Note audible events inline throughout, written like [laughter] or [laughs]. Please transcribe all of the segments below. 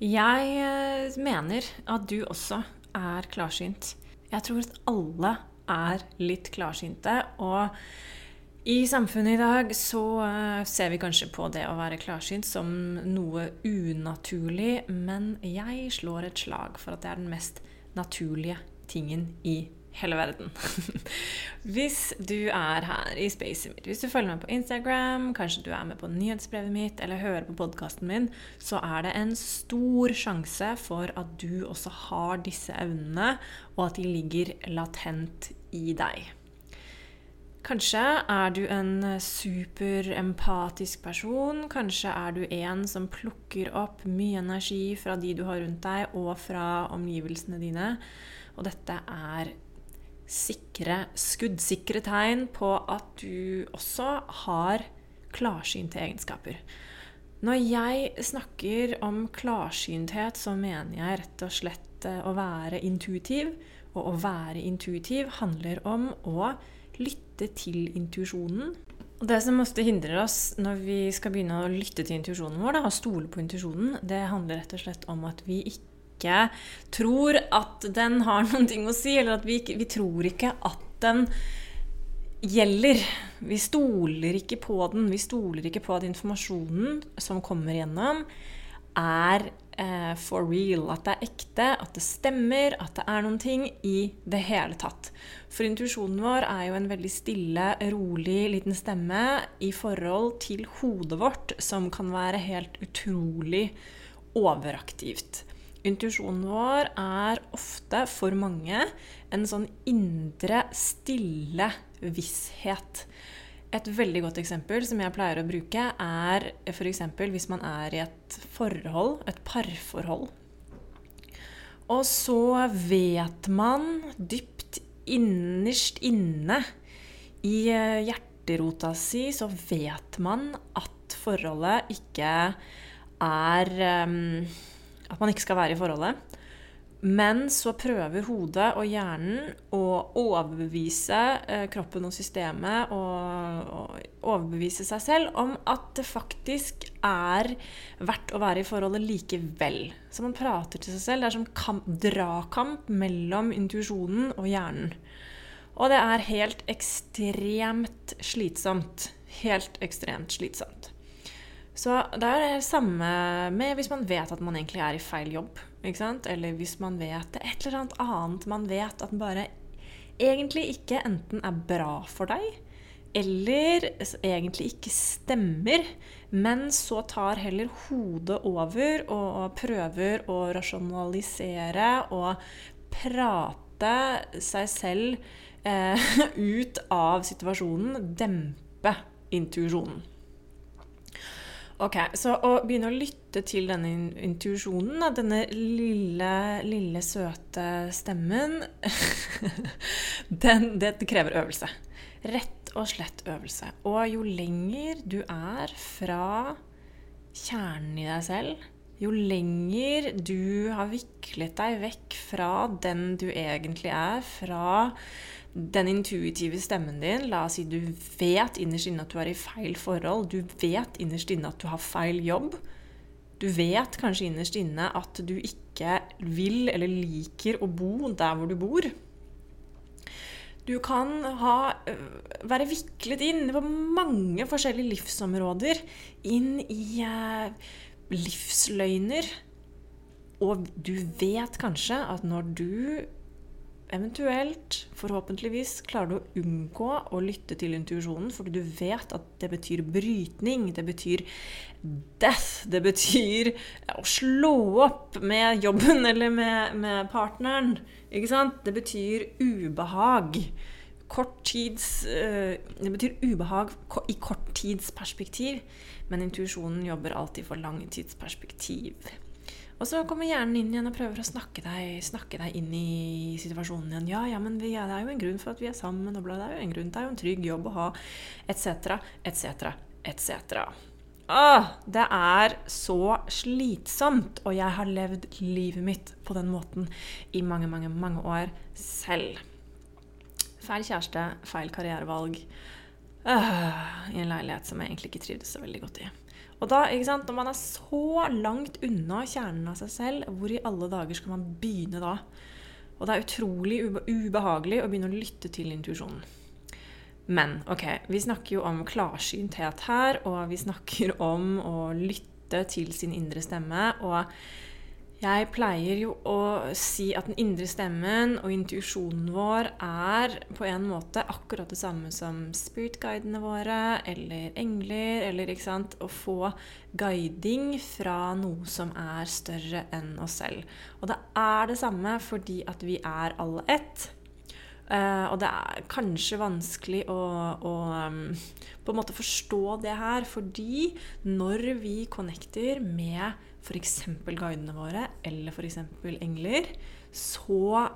Jeg eh, mener at du også er klarsynt. Jeg tror at alle er litt klarsynte. Og i samfunnet i dag så eh, ser vi kanskje på det å være klarsynt som noe unaturlig, men jeg slår et slag for at det er den mest naturlige tingen i hele verden. [laughs] hvis du er her i spacet mitt, hvis du følger meg på Instagram, kanskje du er med på nyhetsbrevet mitt eller hører på podkasten min, så er det en stor sjanse for at du også har disse evnene, og at de ligger latent i deg. Kanskje er du en superempatisk person. Kanskje er du en som plukker opp mye energi fra de du har rundt deg, og fra omgivelsene dine. Og dette er sikre, skuddsikre tegn på at du også har klarsynte egenskaper. Når jeg snakker om klarsynthet, så mener jeg rett og slett eh, å være intuitiv. Og å være intuitiv handler om å lytte til intuisjonen. Og Det som ofte hindrer oss når vi skal begynne å lytte til intuisjonen vår, da, og stole på intuisjonen, det handler rett og slett om at vi ikke ikke tror at den har noen ting å si, eller at vi, vi tror ikke at den gjelder. Vi stoler ikke på den. Vi stoler ikke på at informasjonen som kommer gjennom, er eh, for real. At det er ekte, at det stemmer, at det er noen ting i det hele tatt. For intuisjonen vår er jo en veldig stille, rolig liten stemme i forhold til hodet vårt, som kan være helt utrolig overaktivt. Intuisjonen vår er ofte for mange en sånn indre, stille visshet. Et veldig godt eksempel som jeg pleier å bruke, er f.eks. hvis man er i et forhold, et parforhold. Og så vet man dypt innerst inne i eh, hjerterota si, så vet man at forholdet ikke er um, at man ikke skal være i forholdet. Men så prøver hodet og hjernen å overbevise eh, kroppen og systemet og, overbevise seg selv om at det faktisk er verdt å være i forholdet likevel. Så man prater til seg selv. Det er som kamp, dragkamp mellom intuisjonen og hjernen. Og det er helt ekstremt slitsomt. Helt ekstremt slitsomt. Så det er det samme med hvis man vet at man egentlig er i feil jobb. Eller hvis man vet det et eller annet annet man vet at bare egentlig ikke enten er bra for deg, eller egentlig ikke stemmer, men så tar heller hodet over og prøver å rasjonalisere og prate seg selv eh, [laughs] ut av situasjonen, dempe intuisjonen. Ok, Så å begynne å lytte til denne intuisjonen, denne lille, lille, søte stemmen [laughs] den, Det krever øvelse. Rett og slett øvelse. Og jo lenger du er fra kjernen i deg selv, jo lenger du har viklet deg vekk fra den du egentlig er, fra den intuitive stemmen din La oss si du vet innerst inne at du er i feil forhold. Du vet innerst inne at du har feil jobb. Du vet kanskje innerst inne at du ikke vil eller liker å bo der hvor du bor. Du kan ha, øh, være viklet inn på mange forskjellige livsområder. Inn i eh, livsløgner. Og du vet kanskje at når du eventuelt, forhåpentligvis, klarer du å unngå å lytte til intuisjonen, fordi du vet at det betyr brytning, det betyr death, det betyr å slå opp med jobben eller med, med partneren. Ikke sant? Det betyr ubehag. Tids, uh, det betyr ubehag i korttidsperspektiv, men intuisjonen jobber alltid for langtidsperspektiv. Og så kommer hjernen inn igjen og prøver å snakke deg, snakke deg inn i situasjonen igjen. Ja, ja, men vi, ja, det er jo en grunn for at vi er sammen, og bla, det er jo en grunn, det er jo en trygg jobb å ha, etc., etc., etc. Åh, det er så slitsomt, og jeg har levd livet mitt på den måten i mange, mange, mange år selv. Feil kjæreste, feil karrierevalg. Øh, I en leilighet som jeg egentlig ikke trivdes så veldig godt i. Og da, ikke sant, Når man er så langt unna kjernen av seg selv, hvor i alle dager skal man begynne da? Og det er utrolig ubehagelig å begynne å lytte til intuisjonen. Men ok, vi snakker jo om klarsynthet her, og vi snakker om å lytte til sin indre stemme. og jeg pleier jo å si at den indre stemmen og intuisjonen vår er på en måte akkurat det samme som spirit-guidene våre eller engler, eller ikke sant Å få guiding fra noe som er større enn oss selv. Og det er det samme fordi at vi er alle ett. Uh, og det er kanskje vanskelig å, å um, på en måte forstå det her, fordi når vi connecter med f.eks. guidene våre eller f.eks. engler, så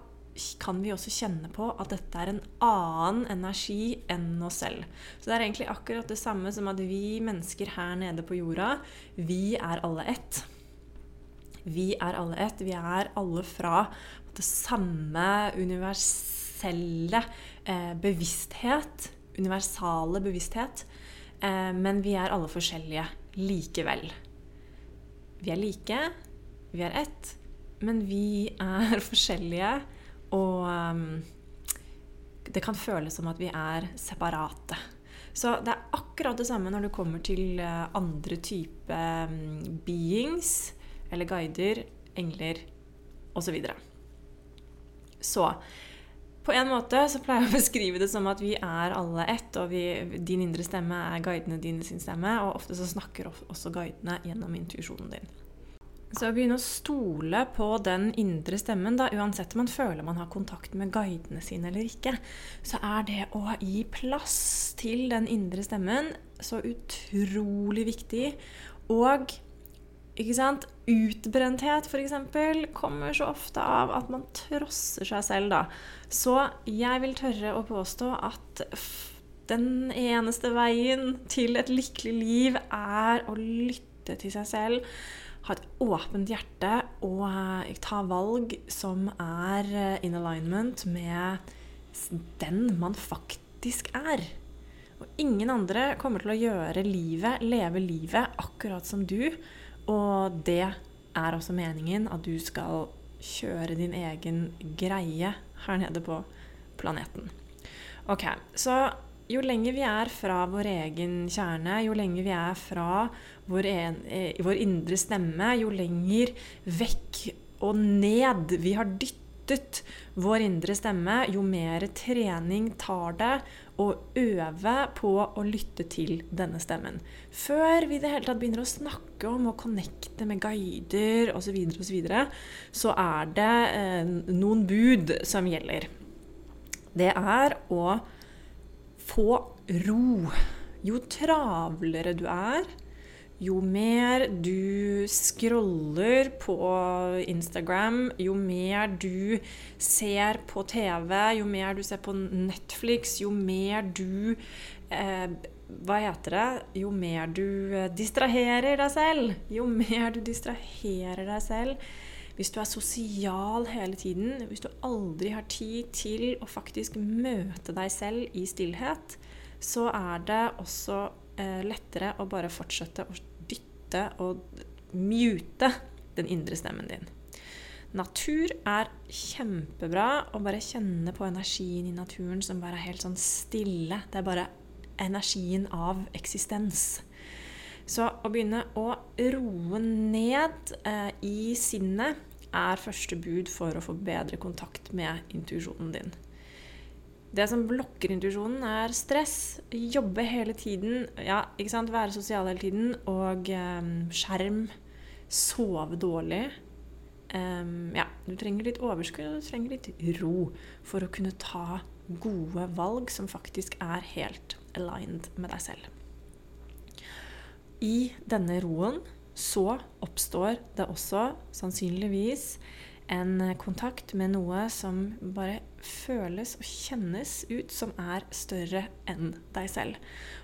kan vi også kjenne på at dette er en annen energi enn oss selv. Så det er egentlig akkurat det samme som at vi mennesker her nede på jorda, vi er alle ett. Vi er alle ett. Vi er alle fra det samme universelle eh, bevissthet. Universale bevissthet. Eh, men vi er alle forskjellige likevel. Vi er like, vi er ett, men vi er [laughs] forskjellige, og um, det kan føles som at vi er separate. Så det er akkurat det samme når det kommer til uh, andre type um, beings, eller guider, engler osv. Så, videre. så på en måte så pleier jeg å beskrive det som at vi er alle ett, og vi, din indre stemme er guidene dine sin stemme, og ofte så snakker også guidene gjennom intuisjonen din. Så å begynne å stole på den indre stemmen, da, uansett om man føler man har kontakt med guidene sine eller ikke, så er det å gi plass til den indre stemmen så utrolig viktig. Og ikke sant? Utbrenthet, f.eks., kommer så ofte av at man trosser seg selv, da. Så jeg vil tørre å påstå at den eneste veien til et lykkelig liv er å lytte til seg selv. Ha et åpent hjerte og eh, ta valg som er eh, in alignment med den man faktisk er. Og ingen andre kommer til å gjøre livet, leve livet, akkurat som du. Og det er også meningen at du skal kjøre din egen greie her nede på planeten. Ok, Så jo lenger vi er fra vår egen kjerne, jo lenger vi er fra vår, en, eh, vår indre stemme, jo lenger vekk og ned vi har dyttet vår indre stemme, jo mer trening tar det å øve på å lytte til denne stemmen. Før vi i det hele tatt begynner å snakke om å connecte med guider osv., så, videre, og så, videre, så er det eh, noen bud som gjelder. Det er å få ro. Jo travlere du er, jo mer du scroller på Instagram, jo mer du ser på TV, jo mer du ser på Netflix, jo mer du eh, Hva heter det? Jo mer du eh, distraherer deg selv. Jo mer du distraherer deg selv. Hvis du er sosial hele tiden, hvis du aldri har tid til å faktisk møte deg selv i stillhet, så er det også eh, lettere å bare fortsette å dytte og mute den indre stemmen din. Natur er kjempebra. Å bare kjenne på energien i naturen som bare er helt sånn stille. Det er bare energien av eksistens. Så å begynne å roe ned eh, i sinnet er første bud for å få bedre kontakt med intuisjonen din. Det som blokker intuisjonen, er stress. Jobbe hele tiden. Ja, ikke sant? Være sosial hele tiden. Og um, skjerm. Sove dårlig. Um, ja, du trenger litt overskudd, og du trenger litt ro for å kunne ta gode valg som faktisk er helt aligned med deg selv. I denne roen så oppstår det også sannsynligvis en kontakt med noe som bare føles og kjennes ut som er større enn deg selv.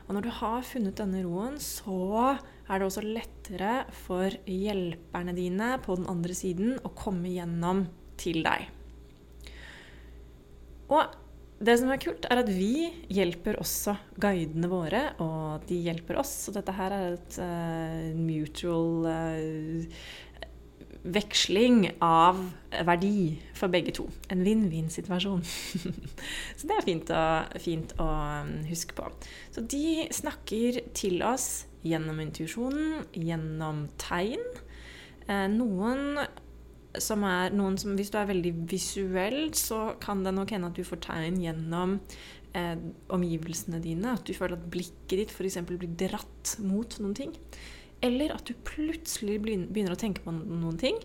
Og når du har funnet denne roen, så er det også lettere for hjelperne dine på den andre siden å komme gjennom til deg. Og det som er kult, er at vi hjelper også guidene våre, og de hjelper oss. Så dette her er et uh, mutual uh, veksling av verdi for begge to. En vinn-vinn-situasjon. [laughs] så det er fint å, fint å, um, huske på. Så de snakker til oss gjennom intuisjonen, gjennom tegn. Eh, noen som er noen som, Hvis du er veldig visuell, så kan det nok hende at du får tegn gjennom eh, omgivelsene dine. At du føler at blikket ditt f.eks. blir dratt mot noen ting. Eller at du plutselig begynner å tenke på noen ting.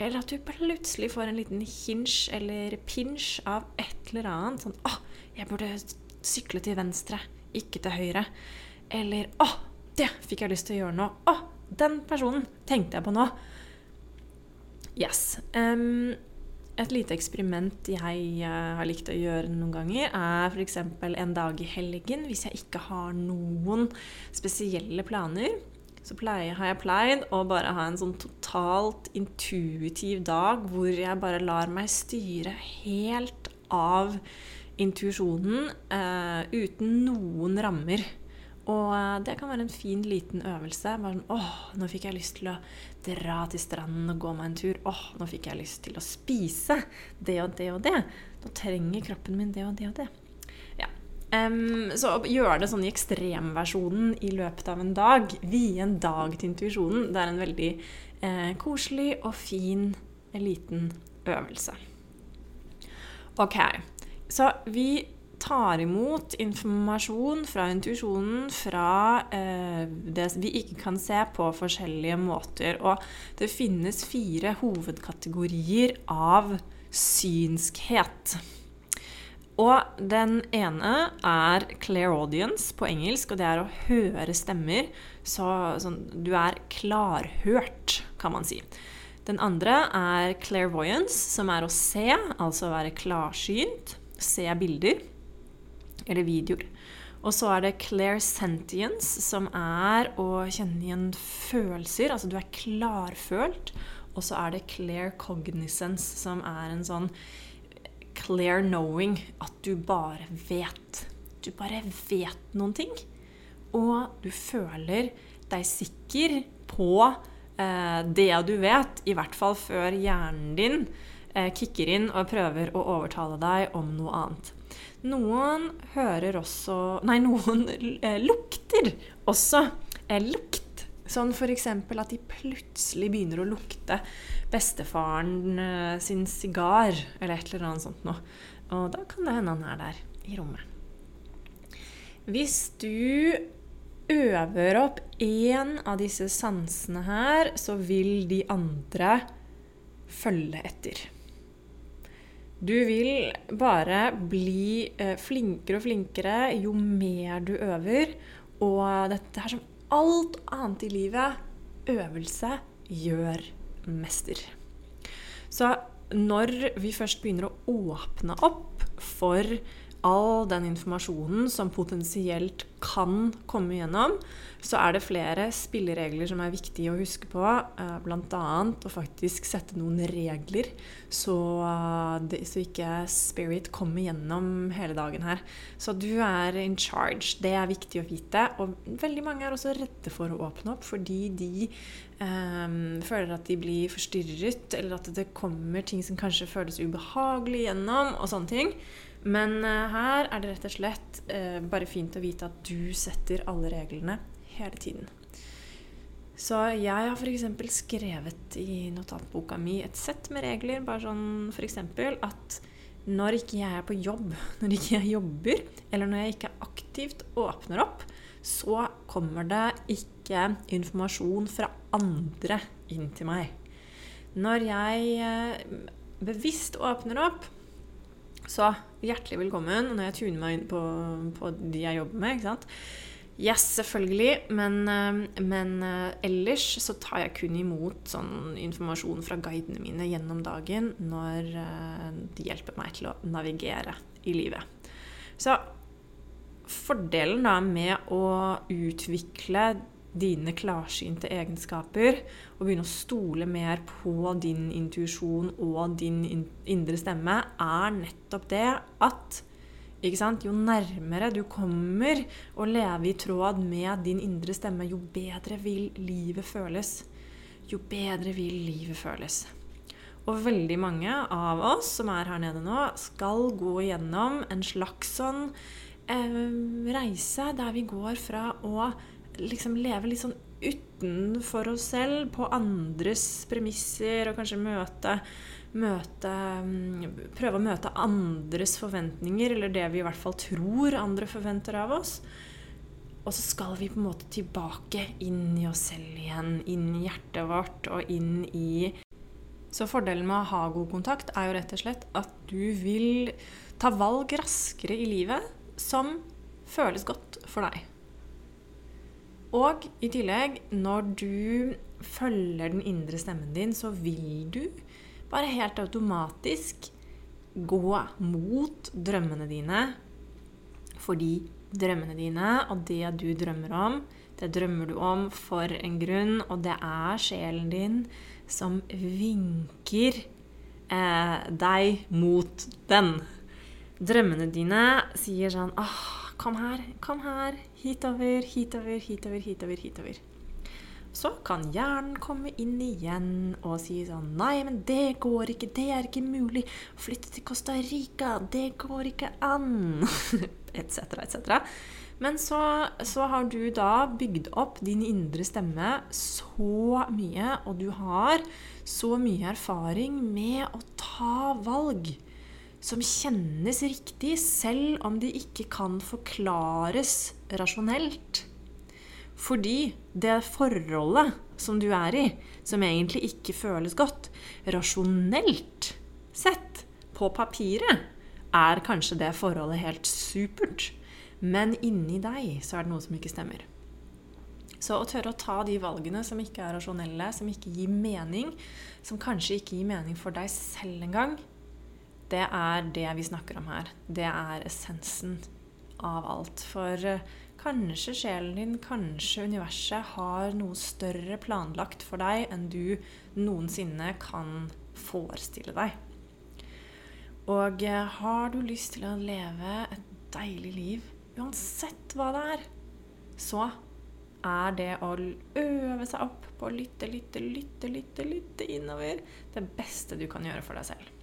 Eller at du plutselig får en liten hinsj eller pinsj av et eller annet. Sånn 'Å, jeg burde sykle til venstre, ikke til høyre.' Eller 'Å, det fikk jeg lyst til å gjøre nå.' 'Å, den personen tenkte jeg på nå.' Yes. Um, et lite eksperiment jeg uh, har likt å gjøre noen ganger, er f.eks. en dag i helgen hvis jeg ikke har noen spesielle planer så pleier, har jeg pleid å bare ha en sånn totalt intuitiv dag hvor jeg bare lar meg styre helt av intuisjonen uh, uten noen rammer. Og uh, det kan være en fin, liten øvelse. Bare sånn åh, nå fikk jeg lyst til å dra til stranden og gå meg en tur. Åh, nå fikk jeg lyst til å spise det og det og det. Nå trenger kroppen min det og det og det. Um, så å gjøre det sånn i ekstremversjonen i løpet av en dag, vie en dag til intuisjonen, det er en veldig eh, koselig og fin liten øvelse. Ok, så vi tar imot informasjon fra intuisjonen fra eh, det vi ikke kan se på forskjellige måter. Og det finnes fire hovedkategorier av synskhet. Og den ene er clairaudience på engelsk, og det er å høre stemmer. Så sånn, du er klarhørt, kan man si. Den andre er clairvoyance, som er å se, altså være klarsynt. Se bilder eller videoer. Og så er det clairsentience, som er å kjenne igjen følelser. Altså du er klarfølt. Og så er det claircognizance, som er en sånn clear knowing. At du bare vet. Du bare vet noen ting. Og du føler deg sikker på eh, det du vet, i hvert fall før hjernen din eh, kicker inn og prøver å overtale deg om noe annet. Noen hører også Nei, noen eh, lukter også. Eh, lukt Sånn f.eks. at de plutselig begynner å lukte bestefaren eh, sin sigar, eller et eller annet sånt noe. Og da kan det hende han er der i rommet. Hvis du øver opp én av disse sansene her, så vil de andre følge etter. Du vil bare bli eh, flinkere og flinkere jo mer du øver. Og dette er som alt annet i livet øvelse gjør mester. Så når vi først begynner å åpne opp for all den informasjonen som potensielt kan komme gjennom, så er det flere spilleregler som er viktige å huske på. Eh, Bl.a. å faktisk sette noen regler, så, det, så, ikke spirit kommer gjennom hele dagen her. Så du er in charge. Det er viktig å vite. Og veldig mange er også redde for å åpne opp fordi de um, føler at de blir forstyrret, eller at det kommer ting som kanskje føles ubehagelig gjennom, og sånne ting. Men uh, her er det rett og slett uh, bare fint å vite at du setter alle reglene hele tiden. Så jeg har f.eks. skrevet i notatboka mi et sett med regler. Bare sånn f.eks. at når ikke jeg er på jobb, [laughs] når ikke jeg jobber, eller når jeg ikke aktivt åpner opp, så kommer det ikke informasjon fra andre inn til meg. Når jeg eh, bevisst åpner opp, så hjertelig velkommen når jeg tuner meg inn på, på de jeg jobber med. ikke sant? Yes, selvfølgelig. Men, eh, men, eh, ellers så tar jeg kun imot sånn informasjon fra guidene mine gjennom dagen når eh, de hjelper meg til å navigere i livet. Så fordelen da med å utvikle dine klarsynte egenskaper og begynne å stole mer på din intuisjon og din indre stemme, er nettopp det at jo nærmere du kommer å leve i tråd med din indre stemme, jo bedre vil livet føles. Jo bedre vil livet føles. Og veldig mange av oss som er her nede nå, skal gå gjennom en slags sånn eh, reise der vi går fra å liksom leve litt sånn utenfor oss selv, på andres premisser, og kanskje møte, møte mm, Prøve å møte andres forventninger, eller det vi i hvert fall tror andre forventer av oss. Og så skal vi på en måte tilbake inn i oss selv igjen, inn i hjertet vårt og inn i Så fordelen med å ha god kontakt er jo rett og slett at du vil ta valg raskere i livet som føles godt for deg. Og i tillegg, når du følger den indre stemmen din, så vil du bare helt automatisk gå mot drømmene dine. Fordi drømmene dine og det du drømmer om, det drømmer du om for en grunn, og det er sjelen din som vinker eh, deg mot den. Drømmene dine sier sånn ah, Kom her, kom her. Hitover, hitover, hitover, hitover, hitover. Så kan hjernen komme inn igjen og si sånn Nei, men det går ikke. Det er ikke mulig. Flytte til Costa Rica. Det går ikke an. [laughs] Etc., etc. Men så, så, har du da bygd opp din indre stemme så mye, og du har så mye erfaring med å ta valg som kjennes riktig, selv om de ikke kan forklares rasjonelt. Fordi det forholdet som du er i, som egentlig ikke føles godt, rasjonelt sett, på papiret, er kanskje det forholdet helt supert. Men inni deg så er det noe som ikke stemmer. Så å tørre å ta de valgene som ikke er rasjonelle, som ikke gir mening, som kanskje ikke gir mening for deg selv engang, det er det vi snakker om her. Det er essensen av alt. For eh, kanskje sjelen din, kanskje universet, har noe større planlagt for deg enn du noensinne kan forestille deg. Og eh, har du lyst til å leve et deilig liv, uansett hva det er, så er det å øve seg opp på å lytte, lytte, lytte, lytte, lytte innover det beste du kan gjøre for deg selv.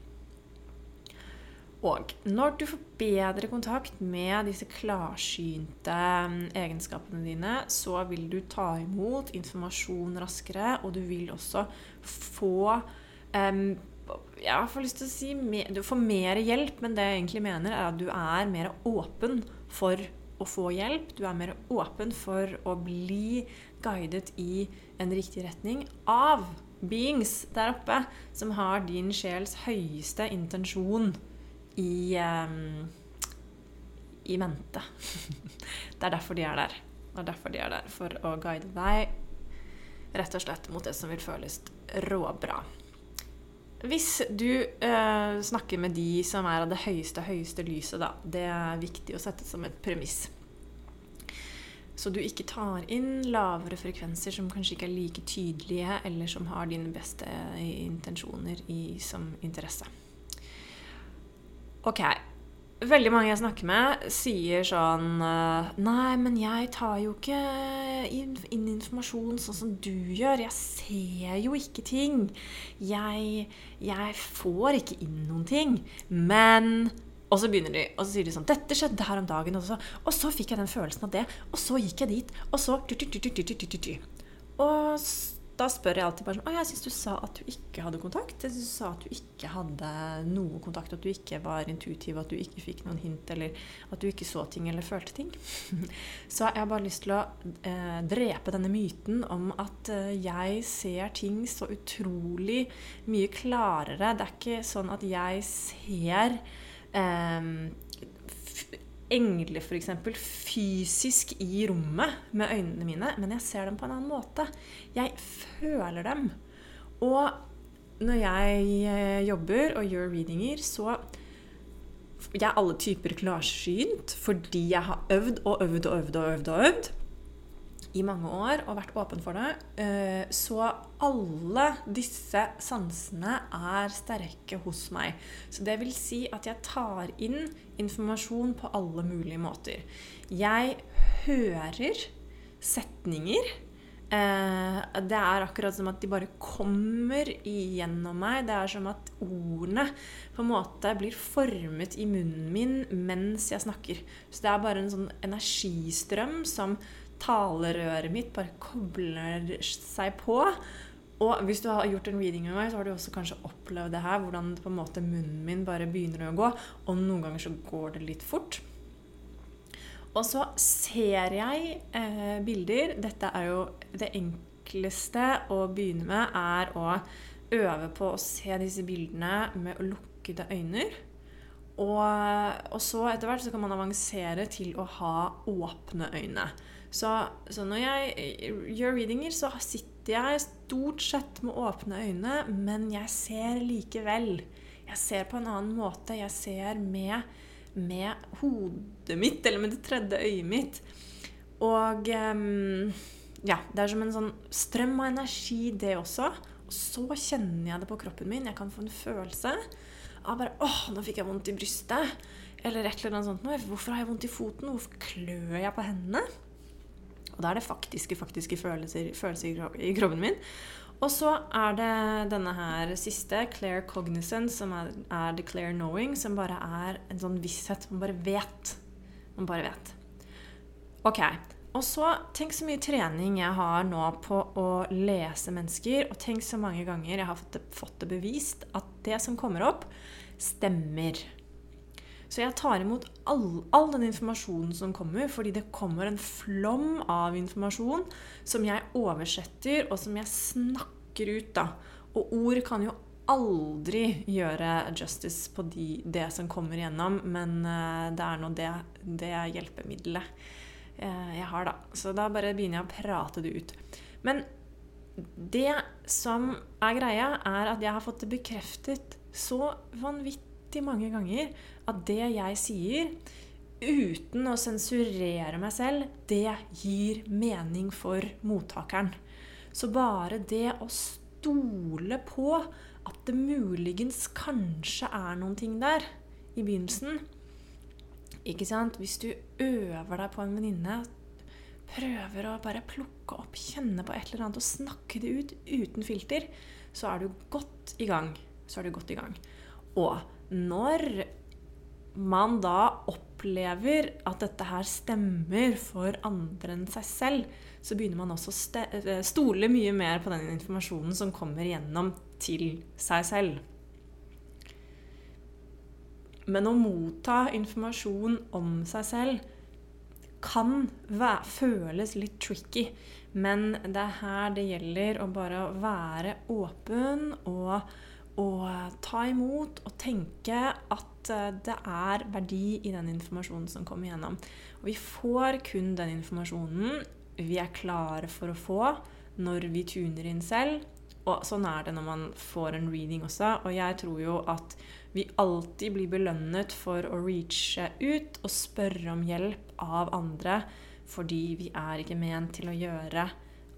Og når du får bedre kontakt med disse klarsynte mm, egenskapene dine, så vil du ta imot informasjon raskere, og du vil også få um, Jeg får lyst til å si Du får mer hjelp, men det jeg egentlig mener, er at du er mer åpen for å få hjelp. Du er mer åpen for å bli guidet i en riktig retning av beings der oppe som har din sjels høyeste intensjon i, i mente. det er derfor de er der. Det er derfor de er der. For å guide deg rett og slett mot det som vil føles råbra. Hvis du uh, snakker med de som er av det høyeste, høyeste lyset, da, det er viktig å sette som et premiss. Så du ikke tar inn lavere frekvenser som kanskje ikke er like tydelige, eller som har dine beste intensjoner i, som interesse. Ok. Veldig mange jeg snakker med, sier sånn eh, Nei, men jeg tar jo ikke inn, informasjon sånn som du gjør. Jeg ser jo ikke ting. Jeg, jeg får ikke inn noen ting. Men og så begynner de, og så sier de sånn 'Dette skjedde her om dagen.' Og så, og så fikk jeg den følelsen av det. Og så gikk jeg dit. Og så Og da spør jeg alltid bare sånn Å, jeg syns du sa at du ikke hadde kontakt. Jeg syns du sa at du ikke hadde noe kontakt, at du ikke var intuitiv, at du ikke fikk noen hint, eller at du ikke så ting eller følte ting. [laughs] så jeg har bare lyst til å eh, drepe denne myten om at eh, jeg ser ting så utrolig mye klarere. Det er ikke sånn at jeg ser eh, engler f.eks. fysisk i rommet med øynene mine, men jeg ser dem på en annen måte. Jeg føler dem. Og når jeg eh, jobber og gjør readinger, så Jeg er alle typer klarsynt fordi jeg har øvd og øvd og øvd og øvd. og øvd i mange år og vært åpen for det. Eh, så alle disse sansene er sterke hos meg. Så det vil si at jeg tar inn informasjon på alle mulige måter. Jeg hører setninger. Eh, det er akkurat som at de bare kommer igjennom meg. Det er som at ordene på en måte blir formet i munnen min mens jeg snakker. Så det er bare en sånn energistrøm som talerøret mitt bare kobler seg på. Og hvis du har gjort en reading med meg, så har du også kanskje opplevd det her. Hvordan på en måte munnen min bare begynner å gå. Og noen ganger så går det litt fort. Og så ser jeg eh, bilder. Dette er jo det enkleste å begynne med, er å øve på å se disse bildene med lukkede øyne. Og, og så etter hvert så kan man avansere til å ha åpne øyne. Så, så, når jeg eh, gjør readinger, så sitter jeg stort sett med åpne øyne, men jeg ser likevel. Jeg ser på en annen måte. Jeg ser med, med hodet mitt, eller med det tredje øyet mitt. Og um, ja, det er som en sånn strøm av energi, det også. Og så kjenner jeg det på kroppen min. Jeg kan få en følelse av bare åh, nå fikk jeg vondt i brystet. Eller et eller annet sånt. Hvorfor har jeg vondt i foten? Hvorfor klør jeg på hendene? Og da er det faktiske, faktiske følelser, følelser i kroppen min. Og så er det denne her siste, Claire cognizance, som er, er the Claire knowing, som bare er en sånn visshet. Man bare vet. Man bare vet. Ok. Og så tenk så mye trening jeg har nå på å lese mennesker, og tenk så mange ganger jeg har fått det, fått det bevist at det som kommer opp, stemmer. Så jeg tar imot all, all, den informasjonen som kommer, fordi det kommer en flom av informasjon som jeg oversetter, og som jeg snakker ut. da. Og ord kan jo aldri gjøre justice på de, det som kommer igjennom, men uh, det er nå det, det hjelpemiddelet uh, jeg har, da. Så da bare begynner jeg å prate det ut. Men det som er greia, er at jeg har fått det bekreftet så vanvittig vanvittig mange ganger at det jeg sier, uten å sensurere meg selv, det gir mening for mottakeren. Så bare det å stole på at det muligens kanskje er noen ting der i begynnelsen Ikke sant? Hvis du øver deg på en venninne, prøver å bare plukke opp, kjenne på et eller annet og snakke det ut uten filter, så er du godt i gang. Så er du godt i gang. Og når man da opplever at dette her stemmer for andre enn seg selv, så begynner man også å eh, stole mye mer på den informasjonen som kommer gjennom til seg selv. Men å motta informasjon om seg selv kan føles litt tricky. Men det er her det gjelder å bare være åpen og å ta imot og tenke at eh, det er verdi i den informasjonen som kommer igjennom. Og vi får kun den informasjonen vi er klare for å få når vi tuner inn selv. Og sånn er det når man får en reading også. Og jeg tror jo at vi alltid blir belønnet for å reache ut og spørre om hjelp av andre, fordi vi er ikke ment til å gjøre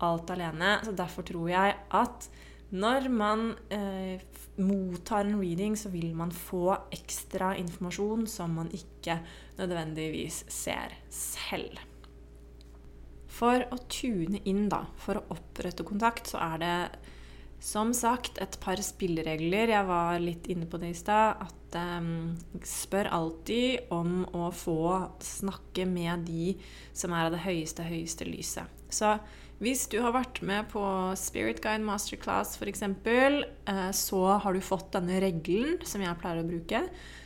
alt alene. Så derfor tror jeg at når man eh, mottar en reading, så vil man få ekstra informasjon som man ikke nødvendigvis ser selv. For å tune inn, da, for å opprette kontakt, så er det som sagt et par spilleregler. Jeg var litt inne på det i stad. At eh, spør alltid om å få snakke med de som er av det høyeste, høyeste lyset. Så hvis du har vært med på Spirit Guide Masterclass f.eks., eh, så har du fått denne regelen som jeg pleier å bruke.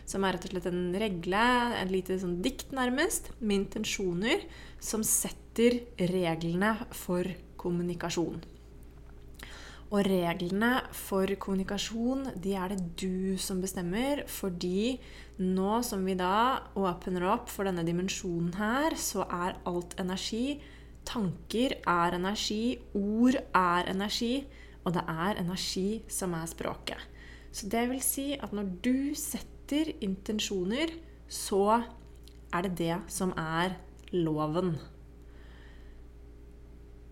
Som er rett og slett en regle, et lite sånn dikt nærmest, med intensjoner som setter reglene for kommunikasjon. Og reglene for kommunikasjon de er det du som bestemmer, fordi nå som vi da åpner opp for denne dimensjonen her, så er alt energi. Tanker er energi, ord er energi, og det er energi som er språket. Så det vil si at når du setter intensjoner, så er det det som er loven.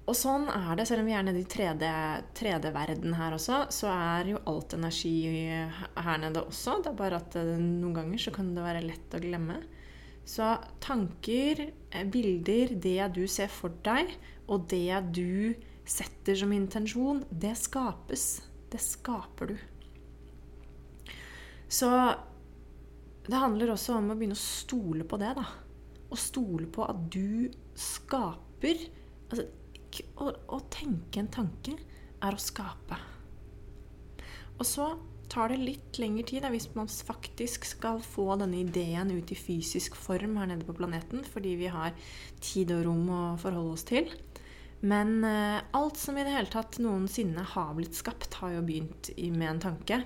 Og sånn er det, selv om vi er nede i 3D-verden her også, så er jo alt energi her nede også. Det er bare at eh, noen ganger så kan det være lett å glemme. Så tanker, eh, bilder, det du ser for deg, og det du setter som intensjon, det skapes. Det skaper du. Så det handler også om å begynne å stole på det, da. Å stole på at du skaper. Altså, å, å tenke en tanke er å skape. Og så tar det litt lengre tid da, hvis man faktisk skal få denne ideen ut i fysisk form her nede på planeten, fordi vi har tid og rom å forholde oss til. Men eh, alt som i det hele tatt noensinne har blitt skapt, har jo begynt med en tanke.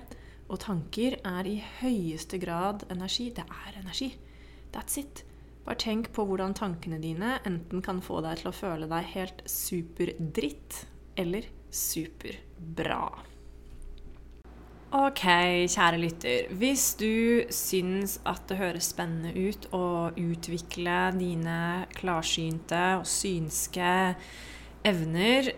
Og tanker er i høyeste grad energi. Det er energi. That's it. Bare tenk på hvordan tankene dine enten kan få deg til å føle deg helt superdritt eller superbra. Ok, kjære lytter. Hvis du syns at det høres spennende ut å utvikle dine klarsynte og synske evner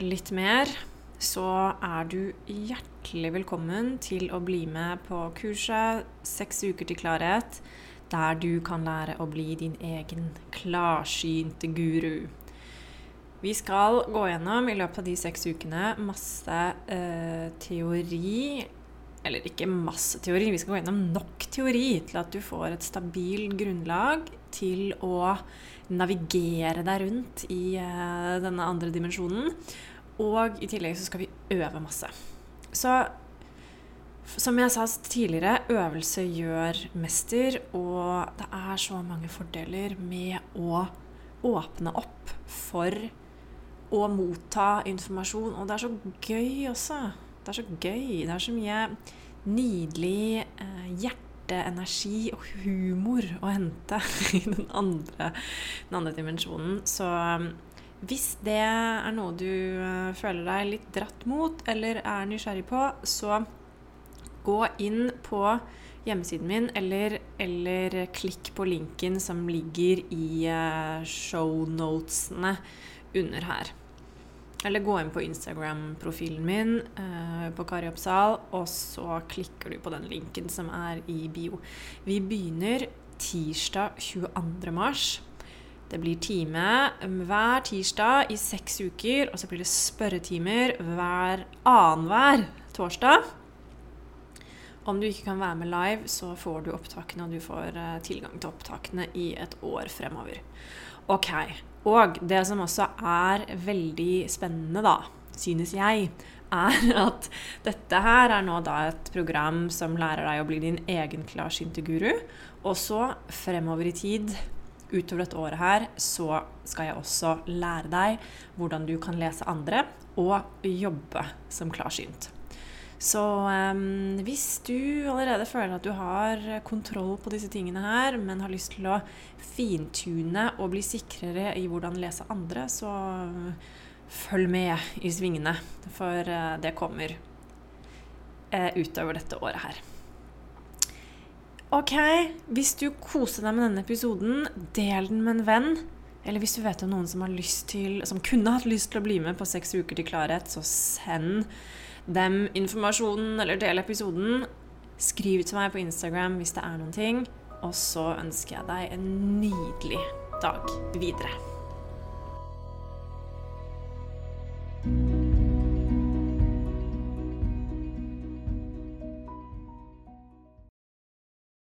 litt mer, så er du hjertelig velkommen til å bli med på kurset 'Seks uker til klarhet' der du kan lære å bli din egen klarsynte guru. Vi skal gå gjennom i løpet av de seks ukene masse eh, teori Eller ikke masse teori, vi skal gå gjennom nok teori til at du får et stabilt grunnlag til å navigere deg rundt i eh, denne andre dimensjonen. Og i tillegg så skal vi øve masse. Så som jeg sa tidligere, øvelse gjør mester, og det er så mange fordeler med å åpne opp for å motta informasjon. Og det er så gøy også. Det er så gøy. Det er så mye nydelig eh, hjerteenergi og humor å hente [laughs] i den andre, den andre dimensjonen. Så eh, hvis det er noe du eh, føler deg litt dratt mot, eller er nysgjerrig på, så gå inn på hjemmesiden min, eller, eller klikk på linken som ligger i eh, shownotesene under her. Eller gå inn på Instagram-profilen min uh, på Kari Oppsal, og så klikker du på den linken som er i bio. Vi begynner tirsdag 22. mars. Det blir time hver tirsdag i seks uker, og så blir det spørretimer hver annenhver torsdag. Om du ikke kan være med live, så får du opptakene, og du får uh, tilgang til opptakene i et år fremover. Ok. Og det som også er veldig spennende, da, synes jeg, er [laughs] at dette her er nå da et program som lærer deg å bli din egen klarsynte guru. Og så fremover i tid, utover dette året her, så skal jeg også lære deg hvordan du kan lese andre og jobbe som klarsynt. Så um, hvis du allerede føler at du har kontroll på disse tingene her, men har lyst til å fintune og bli sikrere i hvordan lese andre, så følg med i svingene. For uh, det kommer uh, utover dette året her. Ok, hvis du koser deg med denne episoden, del den med en venn. Eller hvis du vet om noen som, har lyst til, som kunne hatt lyst til å bli med på seks uker til klarhet, så send dem informasjonen eller del episoden. Skriv til meg på Instagram hvis det er noen ting. Og så ønsker jeg deg en nydelig dag videre.